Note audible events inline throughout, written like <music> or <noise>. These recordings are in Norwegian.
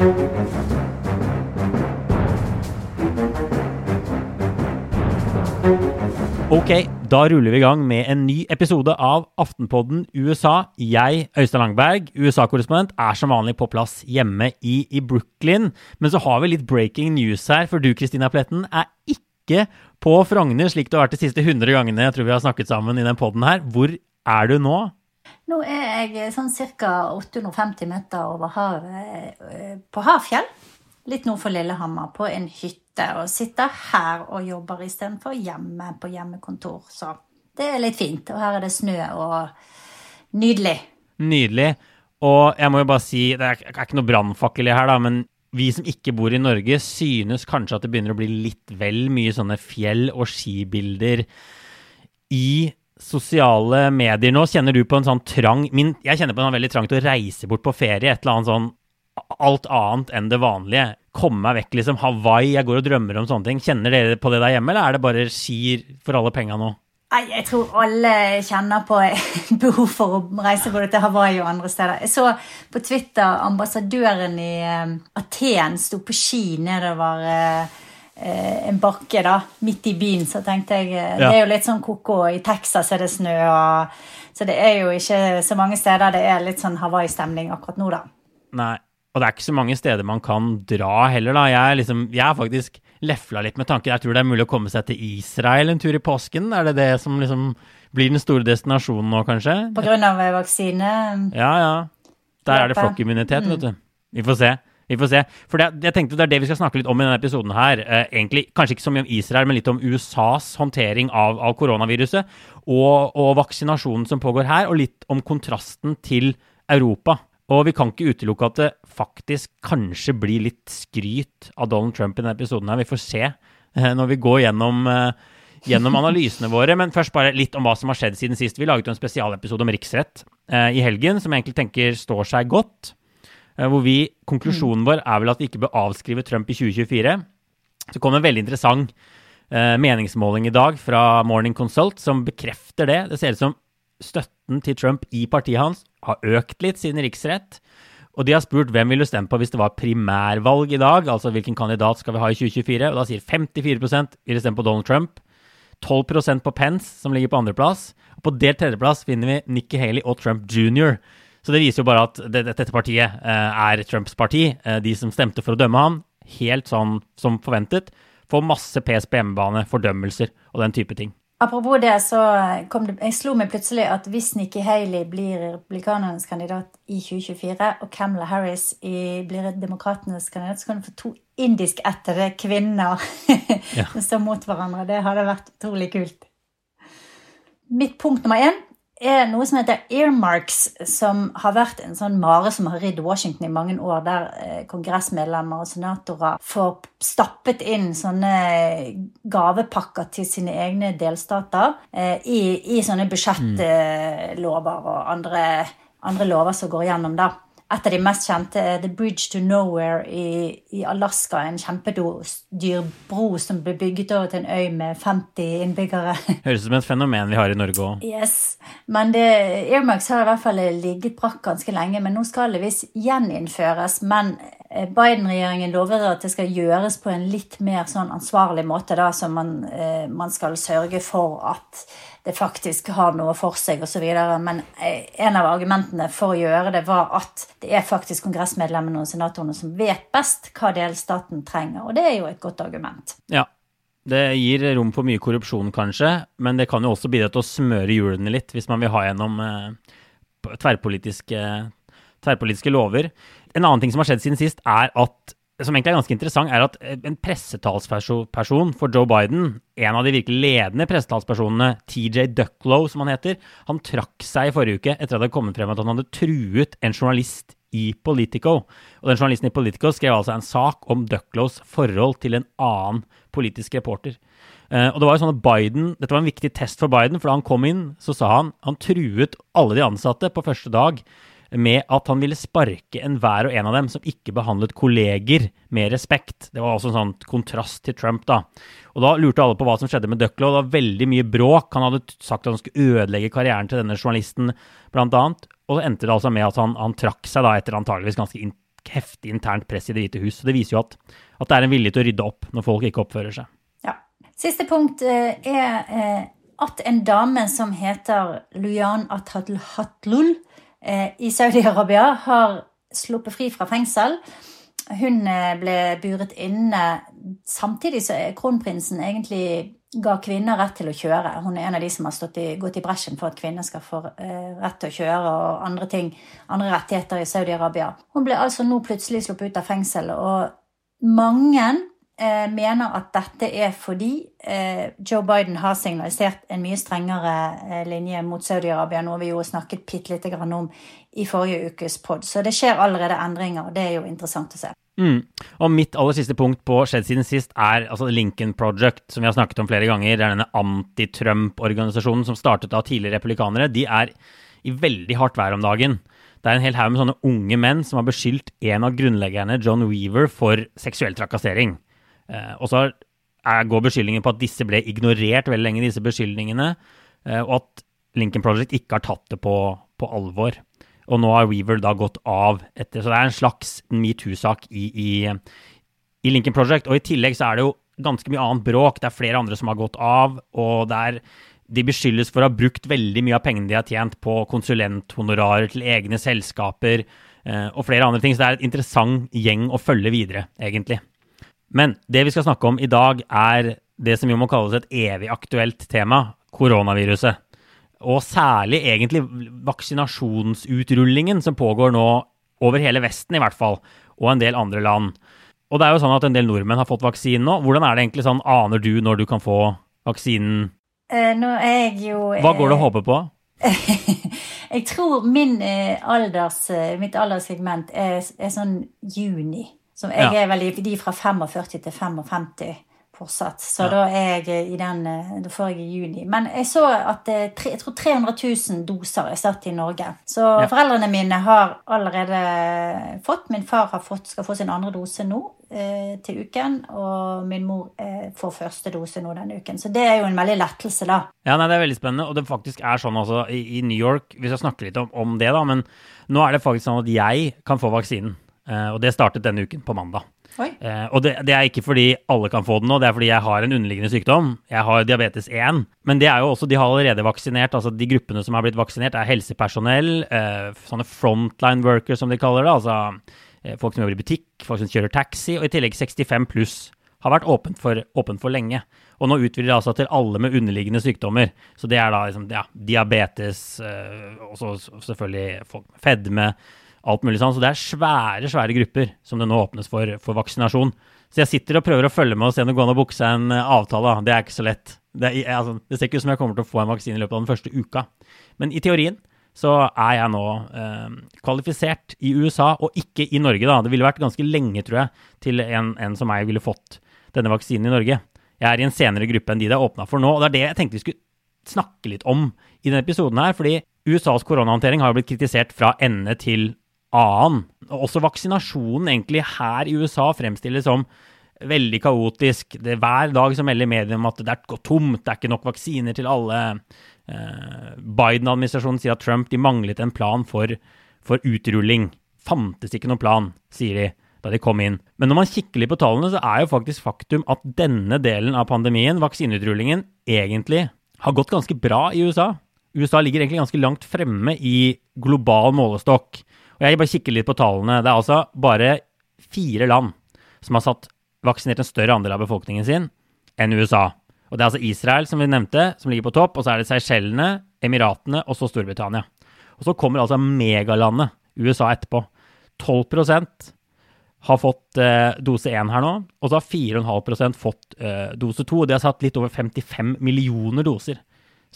Ok, da ruller vi i gang med en ny episode av Aftenpodden USA. Jeg, Øystein Langberg, USA-korrespondent, er som vanlig på plass hjemme i, i, Brooklyn. Men så har vi litt breaking news her, for du Kristina Pletten er ikke på Frogner, slik du har vært de siste 100 gangene jeg tror vi har snakket sammen i den podden her. Hvor er du nå? Nå er jeg sånn ca. 850 meter over havet eh, på Hafjell. Litt nord for Lillehammer, på en hytte og sitter her og jobber istedenfor hjemme på hjemmekontor. Så det er litt fint. Og her er det snø og nydelig. Nydelig. Og jeg må jo bare si, det er ikke noe brannfakkel i her, da, men vi som ikke bor i Norge, synes kanskje at det begynner å bli litt vel mye sånne fjell- og skibilder i sosiale medier nå. Kjenner du på en sånn trang min, Jeg kjenner på en veldig trang til å reise bort på ferie. Et eller annet sånn alt annet enn det vanlige komme meg vekk, liksom. Hawaii, jeg går og drømmer om sånne ting. Kjenner dere på det der hjemme, eller er det bare skier for alle penga nå? Nei, Jeg tror alle kjenner på <laughs> behov for å reise både til Hawaii og andre steder. Jeg så på Twitter ambassadøren i uh, Aten sto på ski nedover uh, en bakke da, midt i byen. Så tenkte jeg uh, ja. Det er jo litt sånn ko-ko. I Texas er det snø. Og, så det er jo ikke så mange steder det er litt sånn Hawaii-stemning akkurat nå, da. Nei, og det er ikke så mange steder man kan dra heller, da. Jeg, liksom, jeg er faktisk lefla litt med tanken. Jeg tror det er mulig å komme seg til Israel en tur i påsken. Er det det som liksom blir den store destinasjonen nå, kanskje? På grunn av vaksine? Ja, ja. Der er det flokkimmunitet, mm. vet du. Vi får se. Vi får se. For det, jeg tenkte det er det vi skal snakke litt om i denne episoden her. Eh, egentlig kanskje ikke så mye om Israel, men litt om USAs håndtering av, av koronaviruset. Og, og vaksinasjonen som pågår her, og litt om kontrasten til Europa. Og vi kan ikke utelukke at det faktisk kanskje blir litt skryt av Donald Trump i denne episoden. her. Vi får se eh, når vi går gjennom, eh, gjennom analysene våre. Men først bare litt om hva som har skjedd siden sist. Vi laget en spesialepisode om riksrett eh, i helgen, som jeg egentlig tenker står seg godt. Hvor vi, Konklusjonen vår er vel at vi ikke bør avskrive Trump i 2024. Så kom en veldig interessant meningsmåling i dag fra Morning Consult som bekrefter det. Det ser ut som støtten til Trump i partiet hans har økt litt siden riksrett. Og de har spurt hvem vil du stemme på hvis det var primærvalg i dag, altså hvilken kandidat skal vi ha i 2024, og da sier 54% vil stemme på Donald Trump. 12% på Pence, som ligger på andreplass. Og på delt tredjeplass finner vi Nikki Haley og Trump jr. Så det viser jo bare at dette partiet eh, er Trumps parti. Eh, de som stemte for å dømme ham, helt sånn som forventet, får masse pes på hjemmebane, fordømmelser og den type ting. Apropos det, så kom det, jeg slo meg plutselig at hvis Nikki Haley blir republikanernes kandidat i 2024, og Camilla Harris i, blir demokratenes kandidat, så kan du få to indiskættede kvinner <laughs> ja. som står mot hverandre. Det hadde vært utrolig kult. Mitt punkt nummer én er noe som heter earmarks, som har vært en sånn mare som har ridd Washington i mange år, der eh, kongressmedlemmer og senatorer får stappet inn sånne gavepakker til sine egne delstater eh, i, i, sånne budsjettlover og andre, andre lover som går gjennom da et av de mest kjente er The Bridge to Nowhere i, i Alaska. En kjempedyr bro som ble bygget over til en øy med 50 innbyggere. <laughs> Høres ut som et fenomen vi har i Norge òg. Yes. Men det, Airmax har i hvert fall ligget brakk ganske lenge, men nå skal det visst gjeninnføres. Men Biden-regjeringen lover at det skal gjøres på en litt mer sånn ansvarlig måte, da, så man, eh, man skal sørge for at det faktisk har noe for seg osv. Men eh, en av argumentene for å gjøre det var at det er faktisk kongressmedlemmene og senatorene som vet best hva delstaten trenger. Og det er jo et godt argument. Ja, det gir rom for mye korrupsjon, kanskje, men det kan jo også bidra til å smøre hjulene litt, hvis man vil ha gjennom eh, tverrpolitiske, tverrpolitiske lover. En annen ting som har skjedd siden sist, er at som egentlig er ganske interessant, er at eh, en pressetalsperson for Joe Biden, en av de virkelig ledende pressetalspersonene, TJ Ducklow, som han heter, han trakk seg i forrige uke etter at det hadde kommet frem at han hadde truet en journalist i Politico. Og den journalisten i Politico skrev altså en sak om Ducklows forhold til en annen politisk reporter. Uh, og det var jo sånn at Biden, Dette var en viktig test for Biden, for da han kom inn, så sa han han truet alle de ansatte på første dag med at han ville sparke enhver og en av dem som ikke behandlet kolleger med respekt. Det var også en sånn kontrast til Trump, da. Og da lurte alle på hva som skjedde med Ducklow. Det var veldig mye bråk. Han hadde sagt at han skulle ødelegge karrieren til denne journalisten, blant annet. Og så endte det altså med at han, han trakk seg da etter antageligvis ganske heftig internt press i Det hvite hus. Så det viser jo at, at det er en vilje til å rydde opp når folk ikke oppfører seg. Ja. Siste punkt eh, er eh, at en dame som heter Luyan Athatlul eh, i Saudi-Arabia, har sluppet fri fra fengsel. Hun ble buret inne samtidig som kronprinsen egentlig ga kvinner rett til å kjøre. Hun er en av de som har i, gått i bresjen for at kvinner skal få eh, rett til å kjøre og andre ting, andre rettigheter i Saudi-Arabia. Hun ble altså nå plutselig sluppet ut av fengsel, og mange eh, mener at dette er fordi eh, Joe Biden har signalisert en mye strengere eh, linje mot Saudi-Arabia, noe vi jo snakket bitte lite grann om i forrige ukes pod. Så det skjer allerede endringer, og det er jo interessant å se. Mm. Og mitt aller siste punkt på skjedd siden sist er altså Lincoln Project, som vi har snakket om flere ganger. Det er denne anti-Trump-organisasjonen som startet av tidligere republikanere. De er i veldig hardt vær om dagen. Det er en hel haug med sånne unge menn som har beskyldt en av grunnleggerne, John Weaver, for seksuell trakassering. Eh, og så går beskyldningen på at disse ble ignorert veldig lenge, disse beskyldningene, eh, og at Lincoln Project ikke har tatt det på, på alvor. Og nå har Weaver da gått av etter. Så det er en slags metoo-sak i, i, i, Lincoln Project. Og i tillegg så er det jo ganske mye annet bråk. Det er flere andre som har gått av, og det er de beskyldes for å ha brukt veldig mye av pengene de har tjent på konsulenthonorarer til egne selskaper eh, og flere andre ting. Så det er et interessant gjeng å følge videre, egentlig. Men det vi skal snakke om i dag, er det som jo må kalles et evig aktuelt tema, koronaviruset og særlig egentlig vaksinasjonsutrullingen som pågår nå over hele Vesten i hvert fall, og en del andre land. Og det er jo sånn at en del nordmenn har fått vaksinen nå. Hvordan er det egentlig sånn, aner du når du kan få vaksinen? Eh, nå er jeg jo Hva går det å håpe på? <laughs> jeg tror min eh, alders, eh, mitt alderssegment er, er, sånn juni. Som jeg ja. er vel de fra 45 til 55 fortsatt. Så ja. da er jeg i den eh, Da får jeg i juni. Men jeg så at jeg tror 300 000 doser er satt i Norge. Så ja. foreldrene mine har allerede fått. Min far fått, skal få sin andre dose nå eh, til uken. Og min mor eh, får første dose nå denne uken. Så det er jo en veldig lettelse, da. Ja, nei, det er veldig spennende. Og det faktisk er sånn altså i, i New York Vi skal snakke litt om, om, det, da. Men nå er det faktisk sånn at jeg kan få vaksinen. Eh, og det startet denne uken på mandag. Eh, og det, det, er ikke fordi alle kan få den nå, det er fordi jeg har en underliggende sykdom. Jeg har diabetes 1. Men det er jo også, de har allerede vaksinert. altså De gruppene som har blitt vaksinert, er helsepersonell, eh, sånne frontline workers som de kaller det. altså Folk som jobber i butikk, folk som kjører taxi, og i tillegg 65 pluss. Har vært åpent for, åpent for lenge. Og nå utvider det altså til alle med underliggende sykdommer. Så det er da liksom, ja, diabetes, eh, og så selvfølgelig folk med fedme alt mulig sånn. Så det er svære, svære grupper som det nå åpnes for, for vaksinasjon. Så jeg sitter og prøver å følge med og se om det går an å booke seg en eh, avtale. Det er ikke så lett. Det, er, altså, det, ser ikke ut som jeg kommer til å få en vaksine i løpet av den første uka. Men i teorien så er jeg nå eh, kvalifisert i USA, og ikke i Norge, da. Det ville vært ganske lenge, tror jeg, til en, en som meg ville fått denne vaksinen i Norge. Jeg er i en senere gruppe enn de det er åpna for nå, og det er det jeg tenkte vi skulle snakke litt om i denne episoden her. Fordi USAs koronahåndtering har jo blitt kritisert fra ende til annen. Også vaksinasjonen egentlig her i USA fremstilles som veldig kaotisk. Det er Hver dag som melder mediene om at det er tomt, det er ikke nok vaksiner til alle. Eh, Biden-administrasjonen sier at Trump de manglet en plan for, for utrulling. Fantes ikke noen plan, sier de da de kom inn. Men når man kikker litt på tallene, så er jo faktisk faktum at denne delen av pandemien, vaksineutrulingen, egentlig har gått ganske bra i USA. USA ligger egentlig ganske langt fremme i global målestokk. Og Jeg bare kikker litt på tallene. Det er altså bare fire land som har satt vaksinert en større andel av befolkningen sin enn USA. Og Det er altså Israel, som vi nevnte, som ligger på topp. Og så er det Seychellene, Emiratene og så Storbritannia. Og så kommer altså megalandet USA etterpå. 12% har fått eh, dose 1 her nå, og så har 4,5% fått eh, dose 2. Og de har satt litt over 55 millioner doser,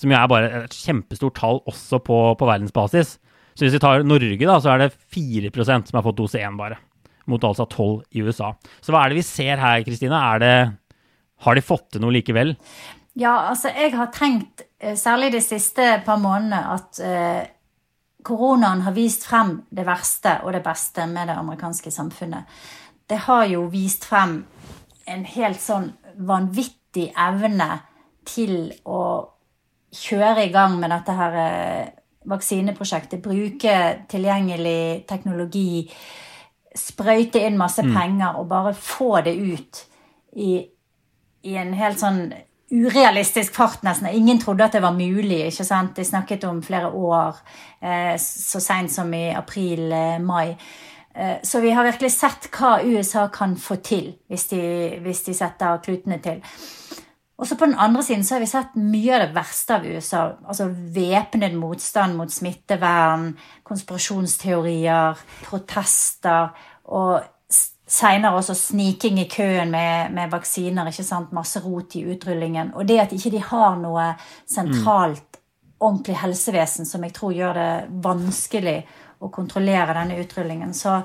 som jo er bare et kjempestort tall også på, på verdensbasis. Så hvis vi tar Norge, da, så er det 4% som har fått dose 1 bare. Mot altså 12 i USA. Så hva er det vi ser her, Kristina? Har de fått til noe likevel? Ja, altså jeg har tenkt, eh, særlig de siste par månedene, at eh, koronaen har vist frem det verste og det beste med det amerikanske samfunnet. Det har jo vist frem en helt sånn vanvittig evne til å kjøre i gang med dette her eh, vaksineprosjektet bruke tilgjengelig teknologi sprøyte inn masse penger og bare få det ut i, i en helt sånn urealistisk fart, nesten. Ingen trodde at det var mulig. ikke sant? De snakket om flere år, eh, så seint som i april-mai. Eh, så vi har virkelig sett hva USA kan få til hvis de, hvis de setter klutene til. Og så på den andre siden så har vi sett mye av det verste av USA. Altså væpnet motstand mot smittevern, konspirasjonsteorier, protester og seinere også sniking i køen med, med, vaksiner. ikke sant? Masse rot i utrullingen. Og det at ikke de har noe sentralt, ordentlig helsevesen som jeg tror gjør det vanskelig å kontrollere denne utrullingen. Så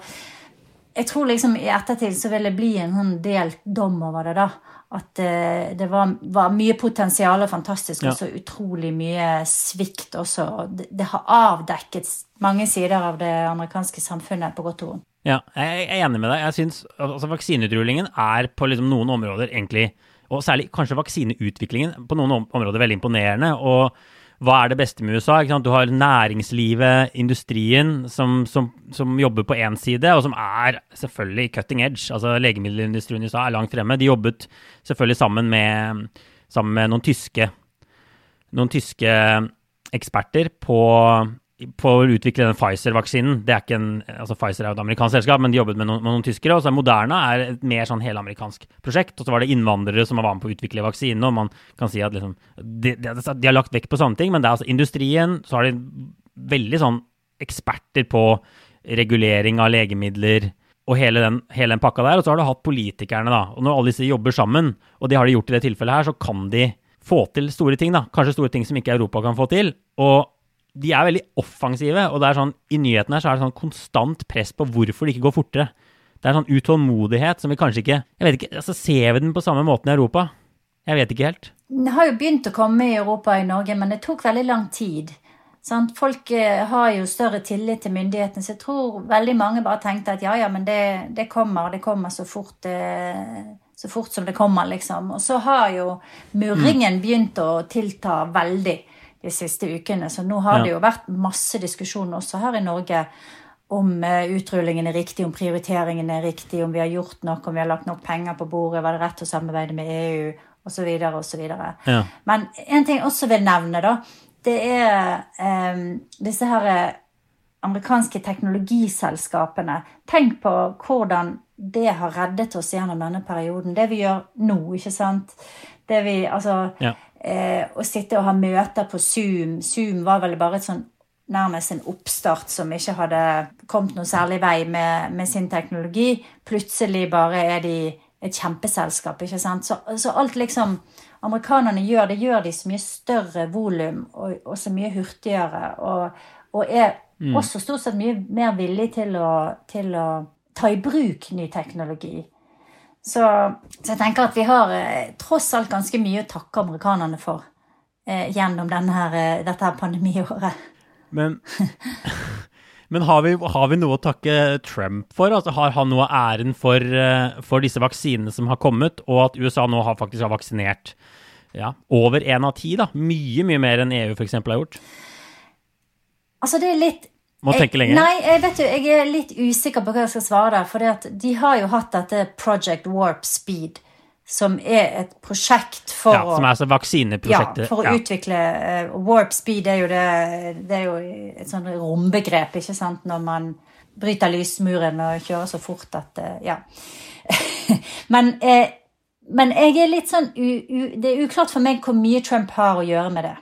jeg tror liksom i ettertid så vil det bli en sånn delt dom over det, da. At uh, det var, var, mye potensial og fantastisk, og så utrolig mye svikt også. Det, det, har avdekket mange sider av det amerikanske samfunnet, på godt og vondt. Ja, jeg er enig med deg. Jeg synes, altså, vaksineutrulingen er på liksom noen områder egentlig, og særlig kanskje vaksineutviklingen, på noen områder veldig imponerende. og hva er det beste med USA? Du har næringslivet, industrien, som, som, som jobber på én side, og som er selvfølgelig cutting edge. Altså Legemiddelindustrien i USA er langt fremme. De jobbet selvfølgelig sammen med, sammen med noen tyske, noen tyske eksperter på på å utvikle den Pfizer-vaksinen. Det er ikke en, altså Pfizer er jo et amerikansk selskap, men de jobbet med noen, med noen tyskere. og så er Moderna er et mer sånn helamerikansk prosjekt. Og så var det innvandrere som var med på å utvikle vaksinen. og Man kan si at liksom, de, de, de, har lagt vekt på sånne ting, men det er altså industrien. Så har de veldig sånn eksperter på regulering av legemidler og hele den, hele den pakka der. Og så har du hatt politikerne, da. Og når alle disse jobber sammen, og det har de gjort i det tilfellet her, så kan de få til store ting, da. Kanskje store ting som ikke Europa kan få til. og de er veldig offensive, og det er sånn, i nyhetene her så er det sånn konstant press på hvorfor det ikke går fortere. Det er sånn utålmodighet som vi kanskje ikke jeg vet ikke, altså Ser vi den på samme måten i Europa? Jeg vet ikke helt. Den har jo begynt å komme i Europa og i Norge, men det tok veldig lang tid. Sant? Folk eh, har jo større tillit til myndighetene, så jeg tror veldig mange bare tenkte at ja, ja, men det, det kommer, det kommer så fort, eh, så fort som det kommer, liksom. Og så har jo murringen mm. begynt å tilta veldig de siste ukene. Så nå har ja. det jo vært masse diskusjon også her i Norge om uh, utrullingen er riktig, om prioriteringen er riktig, om vi har gjort nok, om vi har lagt nok penger på bordet, var det rett å samarbeide med EU, osv., osv. Ja. Men en ting jeg også vil nevne, da, det er um, disse her eh, amerikanske teknologiselskapene. Tenk på hvordan det har reddet oss gjennom denne perioden. Det vi gjør nå, ikke sant. Det vi, altså, ja eh, å sitte og ha møter på Zoom. Zoom var vel bare et sånn nærmest en oppstart som ikke hadde kommet noe særlig vei med, med, sin teknologi. Plutselig bare er de et kjempeselskap, ikke sant. Så, så alt liksom amerikanerne gjør, det gjør de så mye større volum og, og, så mye hurtigere. Og, og er mm. også stort sett mye mer villig til å, til å ta i bruk ny teknologi. Så, så, jeg tenker at vi har eh, tross alt ganske mye å takke amerikanerne for eh, gjennom denne eh, dette her pandemiåret. Men, men har, vi, har, vi, noe å takke Trump for? Altså, har han noe av æren for, eh, for, disse vaksinene som har kommet, og at USA nå har, faktisk har vaksinert ja, over én av ti? Mye, mye mer enn EU f.eks. har gjort? Altså, det er litt må tenke lenger. Nei, jeg vet jo, jeg er litt usikker på hva jeg skal svare der. For de har jo hatt dette Project Warp Speed, som er et prosjekt for ja, Som er altså vaksineprosjektet. Ja, for å ja. utvikle uh, Warp Speed er jo, det, det er jo et sånn rombegrep, ikke sant, når man bryter lysmuren og kjører så fort at uh, Ja. <laughs> men, uh, men jeg er litt sånn u, u, Det er uklart for meg hvor mye Trump har å gjøre med det.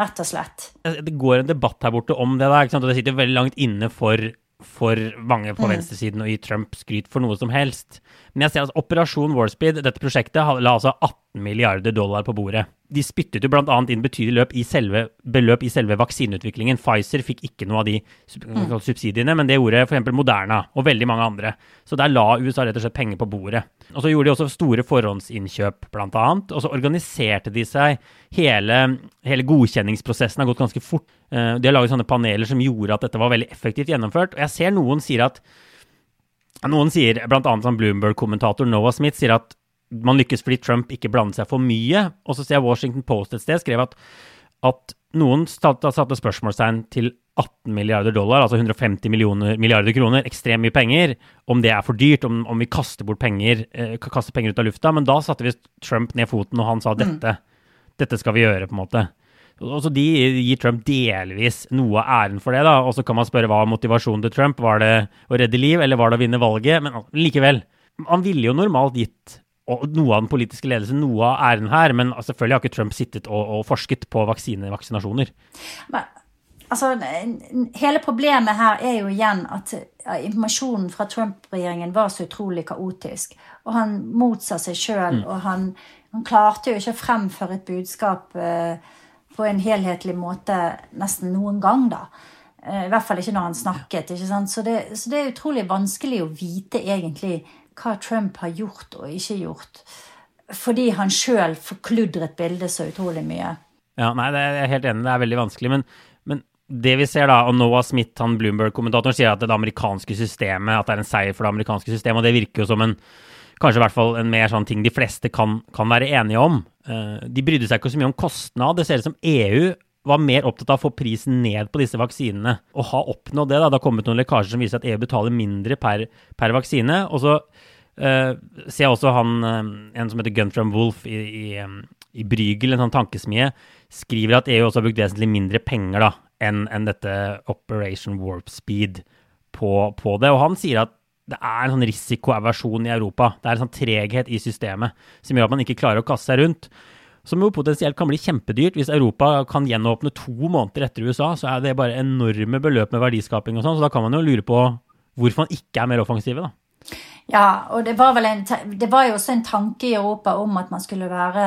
Rett og slett. Det går en debatt her borte om det, der, og det sitter veldig langt inne for, for mange på mm. venstresiden å gi Trump skryt for noe som helst. Men jeg ser at Operasjon Warspeed, dette prosjektet, la altså 18 milliarder dollar på bordet de spyttet jo bl.a. inn betydelig løp i selve, beløp i selve vaksineutviklingen. Pfizer fikk ikke noe av de mm. subsidiene, men det gjorde f.eks. Moderna og veldig mange andre. Så der la USA rett og slett penger på bordet. Og så gjorde de også store forhåndsinnkjøp, bl.a. Og så organiserte de seg. Hele, hele, godkjenningsprosessen har gått ganske fort. Eh, de har laget sånne paneler som gjorde at dette var veldig effektivt gjennomført. Og jeg ser noen sier at noen sier, bl.a. Bloomberg-kommentator Noah Smith sier at man lykkes fordi Trump ikke blander seg for mye. Og så ser jeg Washington Post et sted skrev at, at noen satte, spørsmålstegn til 18 milliarder dollar, altså 150 millioner, milliarder kroner, ekstremt mye penger, om det er for dyrt, om, om vi kaster bort penger, eh, kaster penger ut av lufta. Men da satte vi Trump ned foten, og han sa dette, dette skal vi gjøre, på en måte. Og så De gir Trump delvis noe av æren for det. da, og Så kan man spørre hva motivasjonen til Trump. Var det å redde liv, eller var det å vinne valget? Men likevel. Han ville jo normalt gitt noe av den politiske ledelsen noe av æren her, men selvfølgelig har ikke Trump sittet og, og forsket på vaksinevaksinasjoner. Men altså, hele problemet her er jo igjen at informasjonen fra Trump-regjeringen var så utrolig kaotisk. Og han motsa seg sjøl, mm. og han, han, klarte jo ikke å fremføre et budskap eh, på en helhetlig måte nesten noen gang, da. Eh, I hvert fall ikke når han snakket. ikke sant? Så det, så det er utrolig vanskelig å vite egentlig hva Trump har gjort og ikke gjort. Fordi han sjøl forkludret bildet så utrolig mye. Ja, nei, det er jeg helt enig, det er veldig vanskelig. Men, men det vi ser da, og Noah Smith, han Bloomberg-kommentatoren, sier at det amerikanske systemet, at det er en seier for det amerikanske systemet, og det virker jo som en kanskje i hvert fall en mer sånn ting de fleste kan, kan være enige om. Uh, de brydde seg ikke så mye om kostnad. Det ser ut som EU var mer opptatt av å få prisen ned på disse vaksinene. Og ha oppnådd det. da, Det har kommet noen lekkasjer som viser at EU betaler mindre per, per vaksine. Og så uh, ser jeg også han, uh, en som heter Guntram Wolf i, i, i Brygel, en sånn tankesmie, skriver at EU også har brukt vesentlig mindre penger da, enn en dette Operation Warp Speed på, på det. Og han sier at det er en sånn risikoaversjon i Europa. Det er en sånn treghet i systemet som gjør at man ikke klarer å kaste seg rundt. Som jo potensielt kan bli kjempedyrt. Hvis Europa kan gjenåpne to måneder etter USA, så er det bare enorme beløp med verdiskaping og sånn. Så da kan man jo lure på hvorfor man ikke er mer offensive, da. Ja, og det var en, det var jo også en tanke i Europa om at man skulle være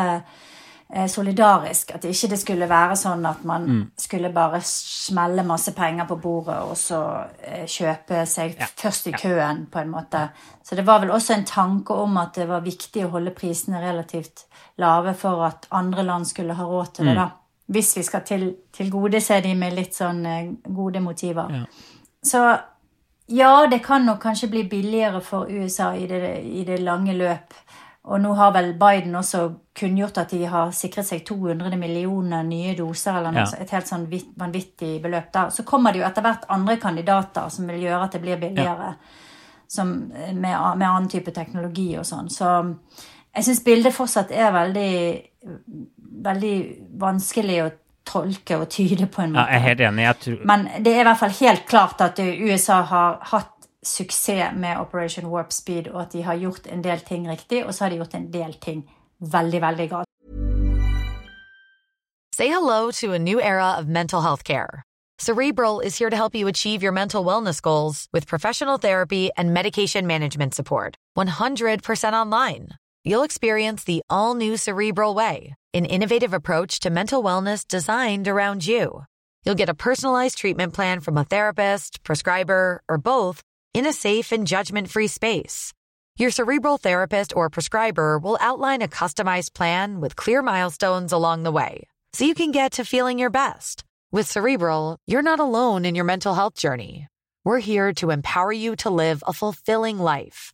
solidarisk. At ikke det skulle være sånn at man mm. skulle bare smelle masse penger på bordet og så eh, kjøpe seg ja. først i køen, på en måte. Så det var vel også en tanke om at det var viktig å holde prisene relativt lave for at andre land skulle ha råd til det, mm. da. Hvis vi skal til, tilgodese de med litt sånn eh, gode motiver. Ja. Så ja, det kan nok kanskje bli billigere for USA i det, i det lange løp. Og nå har vel Biden også kunngjort at de har sikret seg 200 millioner nye doser, eller noe, ja. et helt sånn vanvittig beløp. der. Så kommer det jo etter hvert andre kandidater som vil gjøre at det blir billigere. Ja. Som, med, med, annen type teknologi og sånn. Så jeg syns bildet fortsatt er veldig, veldig vanskelig å tolke og tyde på en måte. Ja, jeg er helt enig. Tror... Men det er i hvert fall helt klart at USA har hatt suksess med Operation Warp Speed, og at de har gjort en del ting riktig, og så har de gjort en del ting veldig, veldig galt. Say hello to a new era of mental health care. Cerebral is here to help you achieve your mental wellness goals with professional therapy and medication management support. 100% online. You'll experience the all new Cerebral Way, an innovative approach to mental wellness designed around you. You'll get a personalized treatment plan from a therapist, prescriber, or both in a safe and judgment free space. Your cerebral therapist or prescriber will outline a customized plan with clear milestones along the way so you can get to feeling your best. With Cerebral, you're not alone in your mental health journey. We're here to empower you to live a fulfilling life.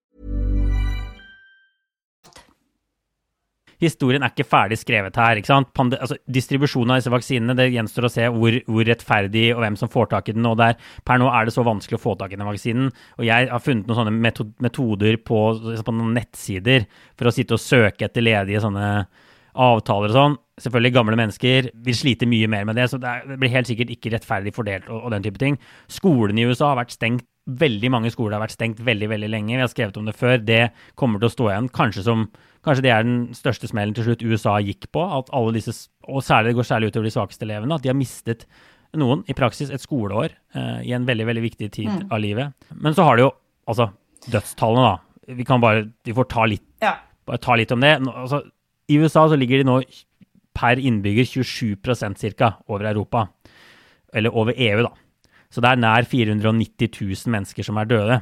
Historien er ikke ferdig skrevet her. ikke sant? Pande altså, distribusjonen av disse vaksinene, det gjenstår å se hvor, hvor, rettferdig og hvem som får tak i den. og der, Per nå er det så vanskelig å få tak i den vaksinen. Og jeg har funnet noen sånne metoder på, på noen nettsider for å sitte og søke etter ledige sånne avtaler og sånn. Selvfølgelig, gamle mennesker vil slite mye mer med det, så det blir helt sikkert ikke rettferdig fordelt og, og den type ting. Skolene i USA har vært stengt veldig mange skoler har vært stengt veldig veldig lenge. Vi har skrevet om det før. Det kommer til å stå igjen. Kanskje, som, kanskje det er den største smellen til slutt USA gikk på. at alle disse, Og særlig, det går særlig utover de svakeste elevene. At de har mistet noen, i praksis et skoleår, eh, i en veldig veldig viktig tid mm. av livet. Men så har det jo altså dødstallene, da. Vi kan bare Vi får ta litt, ja. bare ta litt om det. Altså, I USA så ligger de nå per innbygger 27% ca. over Europa. Eller over EU, da. Så det er nær 490 000 mennesker som er døde.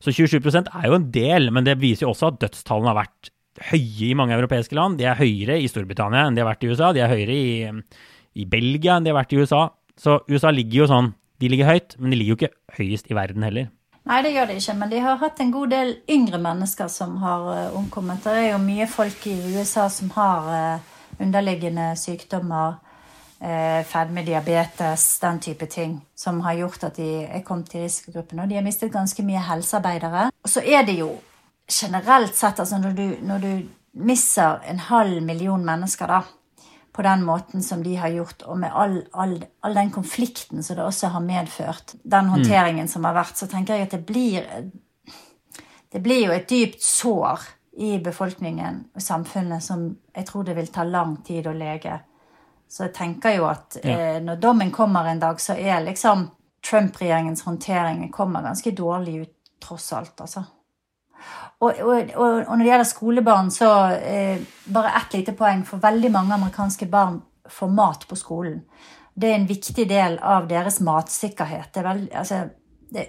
Så 27% er jo en del, men det viser jo også at dødstallene har vært høye i mange europeiske land. De er høyere i Storbritannia enn de har vært i USA. De er høyere i, i Belgia enn de har vært i USA. Så USA ligger jo sånn De ligger høyt, men de ligger jo ikke høyest i verden heller. Nei, det gjør de ikke, men de har hatt en god del yngre mennesker som har uh, omkommet. Det er jo mye folk i USA som har uh, underliggende sykdommer, uh, fedme, diabetes, den type ting, som har gjort at de er kommet i risikogruppen. Og de har mistet ganske mye helsearbeidere. Og så er det jo generelt sett, altså når du, når du mister en halv million mennesker, da på den måten som de har gjort, og med all, all, all den konflikten som det også har medført, den mm. håndteringen mm. som har vært, så tenker jeg at det blir Det blir jo et dypt sår i befolkningen og samfunnet som jeg tror det vil ta lang tid å lege. Så jeg tenker jo at eh, når dommen kommer en dag, så er liksom Trump-regjeringens håndtering kommer ganske dårlig ut, tross alt, altså. Og, og, og, når det gjelder skolebarn, så eh, bare ett lite poeng. For veldig mange amerikanske barn får mat på skolen. Det er en viktig del av deres matsikkerhet. Det er, veld, altså, det,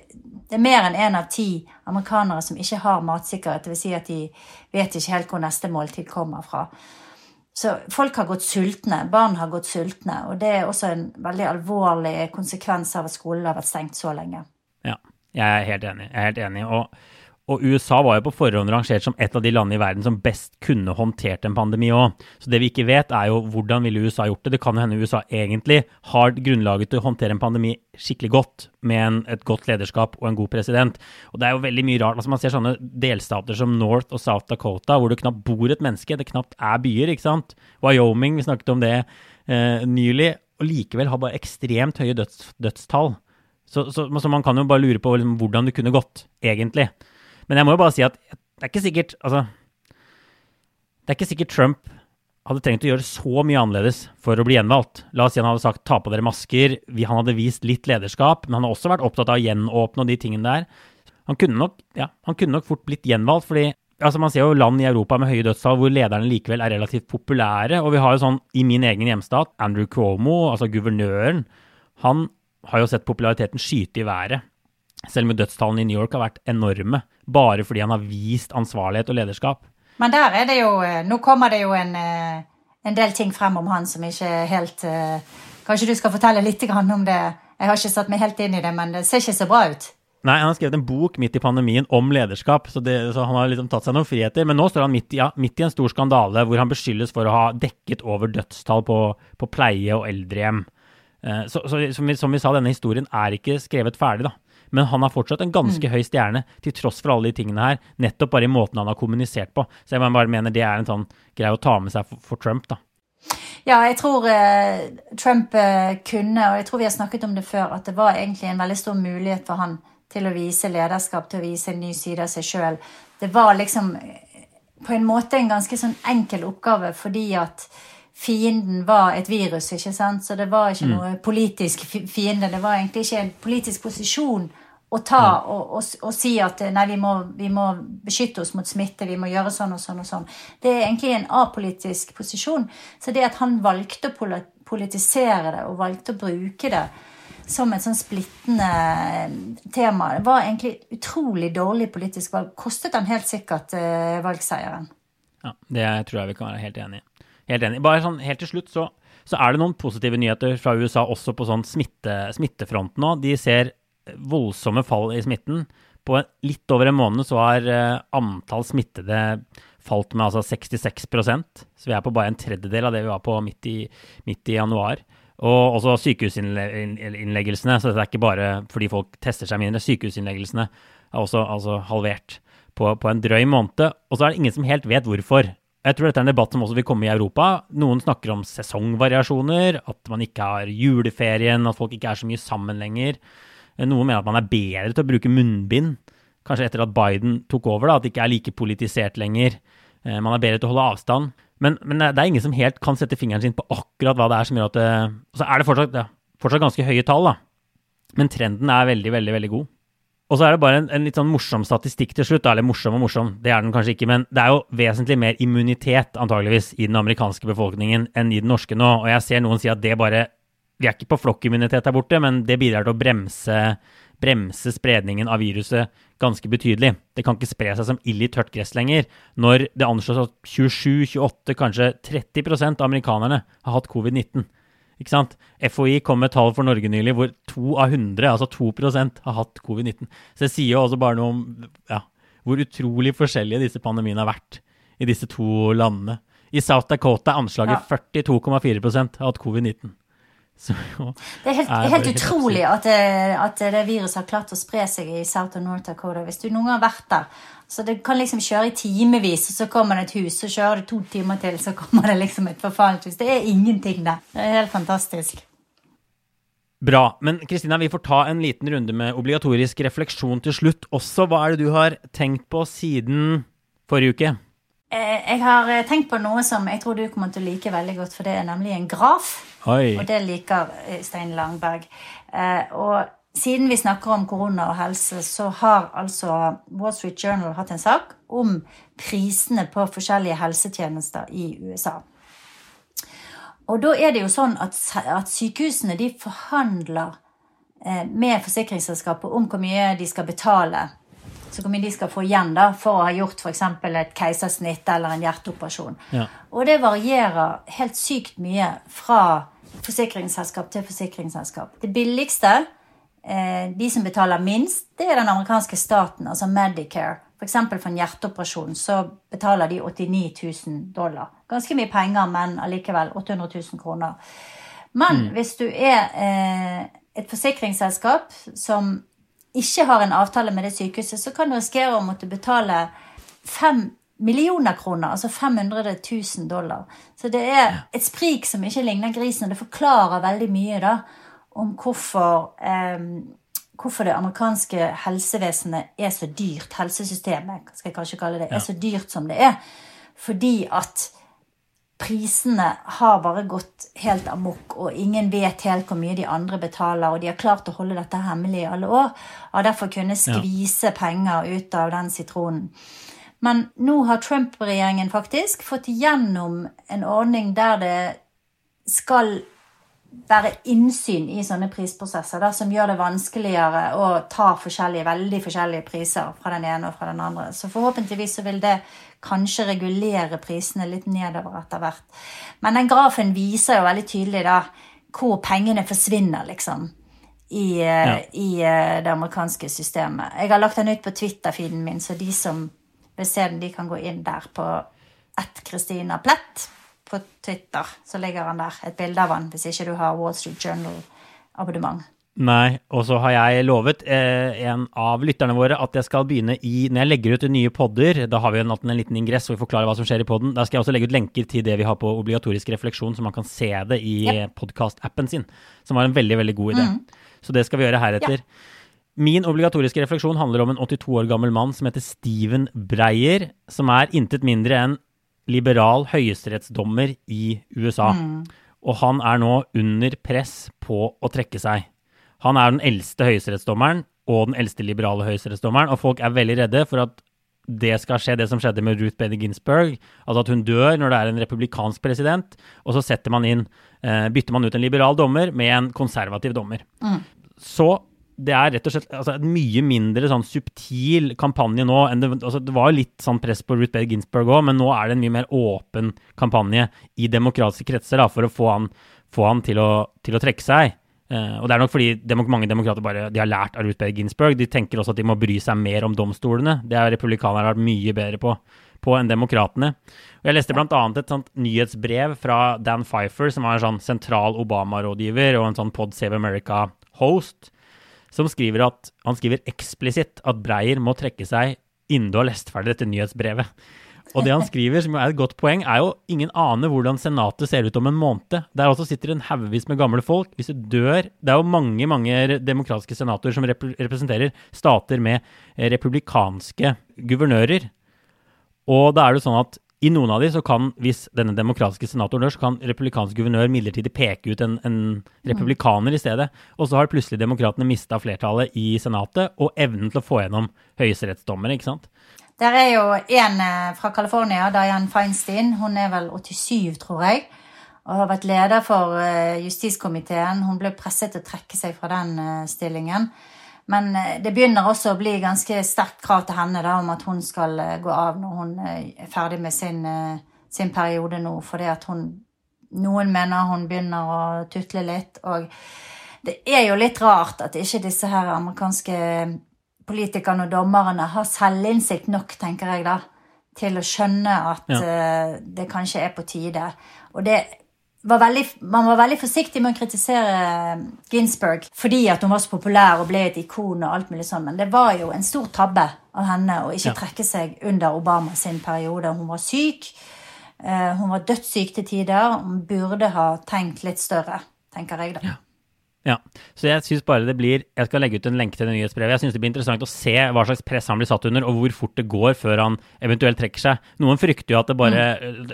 det er mer enn én en av ti amerikanere som ikke har matsikkerhet. Dvs. Si at de vet ikke helt hvor neste måltid kommer fra. Så folk har gått sultne. Barn har gått sultne. Og det er også en veldig alvorlig konsekvens av at skolen har vært stengt så lenge. Ja, jeg er helt enig. Jeg er helt enig. Og og USA var jo på forhånd rangert som et av de landene i verden som best kunne håndtert en pandemi òg. Så det vi ikke vet, er jo hvordan ville USA gjort det. Det kan jo hende USA egentlig har grunnlaget til å håndtere en pandemi skikkelig godt, med en, et godt lederskap og en god president. Og det er jo veldig mye rart. Altså man ser sånne delstater som North og South Dakota, hvor det knapt bor et menneske. Det knapt er byer, ikke sant. Wyoming, vi snakket om det eh, nylig. Og likevel har bare ekstremt høye døds, dødstall. Så, så, så, man kan jo bare lure på liksom, hvordan det kunne gått, egentlig. Men jeg må jo bare si at det er ikke sikkert Altså, det er ikke sikkert Trump hadde trengt å gjøre så mye annerledes for å bli gjenvalgt. La oss si han hadde sagt 'ta på dere masker', han hadde vist litt lederskap, men han har også vært opptatt av å gjenåpne og de tingene der. Han kunne nok, ja, han kunne nok fort blitt gjenvalgt, fordi altså man ser jo land i Europa med høye dødstall hvor lederne likevel er relativt populære. Og vi har jo sånn i min egen hjemstat, Andrew Cuomo, altså guvernøren, han har jo sett populariteten skyte i været. Selv om dødstallene i New York har vært enorme, bare fordi han har vist ansvarlighet og lederskap. Men der er det jo eh, Nå kommer det jo en, eh, en del ting frem om han som ikke er helt eh, Kanskje du skal fortelle litt om det? Jeg har ikke satt meg helt inn i det, men det ser ikke så bra ut. Nei, han har skrevet en bok midt i pandemien om lederskap, så, det, så han har liksom tatt seg noen friheter. Men nå står han midt i, ja, midt i, en stor skandale hvor han beskyldes for å ha dekket over dødstall på, på pleie- og eldrehjem. Så, så som, vi, som, vi, sa, denne historien er ikke skrevet ferdig, da. Men han har fortsatt en ganske mm. høy stjerne, til tross for alle de tingene her. Nettopp bare i måten han har kommunisert på. Så jeg bare mener det er en sånn greie å ta med seg for, for Trump, da. Ja, jeg tror eh, Trump eh, kunne, og jeg tror vi har snakket om det før, at det var egentlig en veldig stor mulighet for han til å vise lederskap, til å vise en ny side av seg sjøl. Det var liksom eh, på en måte en ganske sånn enkel oppgave fordi at fienden var et virus, ikke sant? Så det var ikke mm. noe politisk fiende. Det var egentlig ikke en politisk posisjon å ta og, og, og, si at nei, vi må, vi må, beskytte oss mot smitte, vi må gjøre sånn og sånn og sånn. Det er egentlig en apolitisk posisjon. Så det at han valgte å politisere det, og valgte å bruke det som et sånn splittende eh, tema, det var egentlig utrolig dårlig politisk valg. Kostet han helt sikkert uh, valgseieren. Ja, det tror jeg vi kan være helt enig i. Helt enig. Bare sånn helt til slutt så, så er det noen positive nyheter fra USA også på sånn smitte, smittefront nå. De ser voldsomme fall i smitten. På litt over en måned så har uh, antall smittede falt med altså 66% så vi er på bare en tredjedel av det vi var på midt i, midt i januar. Og også sykehusinnleggelsene, så det er ikke bare fordi folk tester seg mindre. Sykehusinnleggelsene er også altså halvert på, på, en drøy måned. Og så er det ingen som helt vet hvorfor. Jeg tror dette er en debatt som også vil komme i Europa. Noen snakker om sesongvariasjoner, at man ikke har juleferien, at folk ikke er så mye sammen lenger. Noen mener at man er bedre til å bruke munnbind, kanskje etter at Biden tok over, da, at det ikke er like politisert lenger. Eh, man er bedre til å holde avstand. Men, men, det er ingen som helt kan sette fingeren sin på akkurat hva det er som gjør at det Så er det fortsatt, ja, fortsatt ganske høye tall, da. Men trenden er veldig, veldig, veldig god. Og så er det bare en, en, litt sånn morsom statistikk til slutt. Eller morsom og morsom, det er den kanskje ikke. Men det er jo vesentlig mer immunitet antageligvis i den amerikanske befolkningen enn i den norske nå. Og jeg ser noen si at det bare vi er ikke på flokkimmunitet der borte, men det bidrar til å bremse, bremse spredningen av viruset ganske betydelig. Det kan ikke spre seg som ild i tørt gress lenger, når det anslås at 27-28, kanskje 30 av amerikanerne har hatt covid-19. Ikke sant? FHI kom med tall for Norge nylig hvor to av 100, altså 2% har hatt covid-19. Så det sier jo også bare noe om ja, hvor utrolig forskjellige disse pandemiene har vært i disse to landene. I South Dakota er anslaget ja. 42,4 har hatt covid-19. Så, det er helt, er helt utrolig at det, at det, viruset har klart å spre seg i South og North Dakota. Hvis du noen gang har vært der. Så det kan liksom kjøre i timevis, og så kommer det et hus, så kjører det to timer til, så kommer det liksom et forfallent hus. Det er ingenting der. Det er helt fantastisk. Bra. Men Kristina, vi får ta en liten runde med obligatorisk refleksjon til slutt også. Hva er det du har tenkt på siden forrige uke? Eh, jeg har eh, tenkt på noe som jeg tror du kommer til å like veldig godt, for det er nemlig en graf. Oi. Og det liker eh, Stein Langberg. Og siden vi snakker om korona og helse, så har altså Wall Street Journal hatt en sak om prisene på forskjellige helsetjenester i USA. Og da er det jo sånn at, at sykehusene de forhandler med forsikringsselskapet om hvor mye de skal betale så hvor mye de skal få igjen da, for å ha gjort f.eks. et keisersnitt eller en hjerteoperasjon. Ja. Og det varierer helt sykt mye fra forsikringsselskap til forsikringsselskap. Det billigste, eh, de som betaler minst, det er den amerikanske staten, altså Medicare. F.eks. For, for en hjerteoperasjon så betaler de 89 000 dollar. Ganske mye penger, men allikevel 800 000 kroner. Men mm. hvis du er eh, et forsikringsselskap som ikke har en avtale med det sykehuset, så kan du risikere å måtte betale 5 millioner kroner, altså 500 000 dollar. Så det er et sprik som ikke ligner grisen, og det forklarer veldig mye da om hvorfor, eh, hvorfor det amerikanske helsevesenet er så dyrt. Helsesystemet, skal jeg kanskje kalle det, er så dyrt som det er. Fordi at prisene har bare gått helt amok, og ingen vet helt hvor mye de andre betaler, og de har klart å holde dette hemmelig i alle år, og derfor kunne skvise ja. penger ut av den sitronen. Men nå har Trump-regjeringen faktisk fått igjennom en ordning der det skal være innsyn i sånne prisprosesser, da, som gjør det vanskeligere å ta forskjellige, veldig forskjellige priser fra den ene og fra den andre. Så forhåpentligvis så vil det kanskje regulere prisene litt nedover etter hvert. Men den grafen viser jo veldig tydelig da hvor pengene forsvinner, liksom. I, eh, ja. i eh, det amerikanske systemet. Jeg har lagt den ut på Twitter-feeden min, så de som vil se den, de kan gå inn der på ett Christina Plett på Twitter. Så ligger han der, et bilde av han, hvis ikke du har Wall Street Journal-abonnement. Nei, og så har jeg lovet eh, en av lytterne våre at jeg skal begynne i Når jeg legger ut nye podder, da har vi en, en liten ingress hvor vi forklarer hva som skjer i podden. Da skal jeg også legge ut lenker til det vi har på obligatorisk refleksjon, så man kan se det i ja. podkast-appen sin. Som var en veldig, veldig god idé. Mm. Så det skal vi gjøre heretter. Ja. Min obligatoriske refleksjon handler om en 82 år gammel mann som heter Steven Breyer, som er intet mindre enn liberal høyesterettsdommer i USA. Mm. Og han er nå under press på å trekke seg. Han er den eldste høyesterettsdommeren og den eldste liberale høyesterettsdommeren, og folk er veldig redde for at det skal skje, det som skjedde med Ruth Bader Ginsburg. Altså at hun dør når det er en republikansk president, og så setter man inn, eh, bytter man ut en liberal dommer med en konservativ dommer. Mm. Så det er rett og slett altså, en mye mindre sånn subtil kampanje nå. Det, altså, det var litt sånn press på Ruth Bader Ginsburg òg, men nå er det en mye mer åpen kampanje i demokratiske kretser da, for å få han, få han til, å, til å trekke seg. Eh, og det er nok fordi demok mange demokrater bare de har lært av Ruth Bader Ginsburg. De tenker også at de må bry seg mer om domstolene. Det har republikanerne vært mye bedre på, på enn demokratene. Jeg leste bl.a. et sånt nyhetsbrev fra Dan Pfeiffer, som var en sånn sentral Obama-rådgiver og en sånn Pod Save America-host, som skriver at han skriver eksplisitt at Breyer må trekke seg innen du har lest ferdig dette nyhetsbrevet. Og det han skriver, som er et godt poeng, er jo ingen aner hvordan Senatet ser ut om en måned. Der også sitter en haugevis med gamle folk. Hvis du dør Det er jo mange mange demokratiske senatorer som rep representerer stater med eh, republikanske guvernører. Og da er det sånn at i noen av de så kan, hvis denne demokratiske senatoren dør, så kan republikansk guvernør midlertidig peke ut en, en republikaner i stedet. Og så har plutselig demokratene mista flertallet i Senatet og evnen til å få gjennom høyesterettsdommere, ikke sant. Der er jo en eh, fra California, Diane Feinstein. Hun er vel 87, tror jeg. Og har vært leder for eh, justiskomiteen. Hun ble presset til å trekke seg fra den eh, stillingen. Men det begynner også å bli ganske sterkt krav til henne da, om at hun skal gå av når hun er ferdig med sin, sin periode nå. Fordi at hun noen mener hun begynner å tutle litt. Og det er jo litt rart at ikke disse her amerikanske politikerne og dommerne har selvinnsikt nok, tenker jeg da, til å skjønne at Ja. eh, det kanskje er på tide. Og det var veldig, man var veldig forsiktig med å kritisere Ginsburg fordi at hun var så populær og ble et ikon og alt mulig sånn, men det var jo en stor tabbe av henne å ikke Ja. trekke seg under Obama sin periode. Hun var syk. eh, Hun var dødssyk til tider. Hun burde ha tenkt litt større, tenker jeg da. Ja, så jeg synes bare det blir Jeg skal legge ut en lenke til det nyhetsbrevet. Jeg synes det blir interessant å se hva slags press han blir satt under, og hvor fort det går før han eventuelt trekker seg. Noen frykter jo at det bare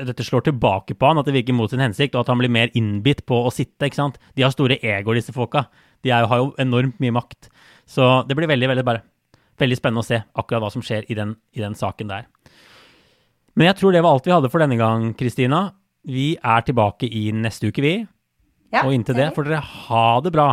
dette slår tilbake på han, at det virker mot sin hensikt, og at han blir mer innbitt på å sitte. ikke sant? De har store egoer, disse folka. De jo- har jo enormt mye makt. Så det blir veldig, veldig bare veldig spennende å se akkurat hva som skjer i den, i den saken der. Men jeg tror det var alt vi hadde for denne gang, Kristina. Vi er tilbake i neste uke, vi. Ja, Og inntil det får dere ha det bra.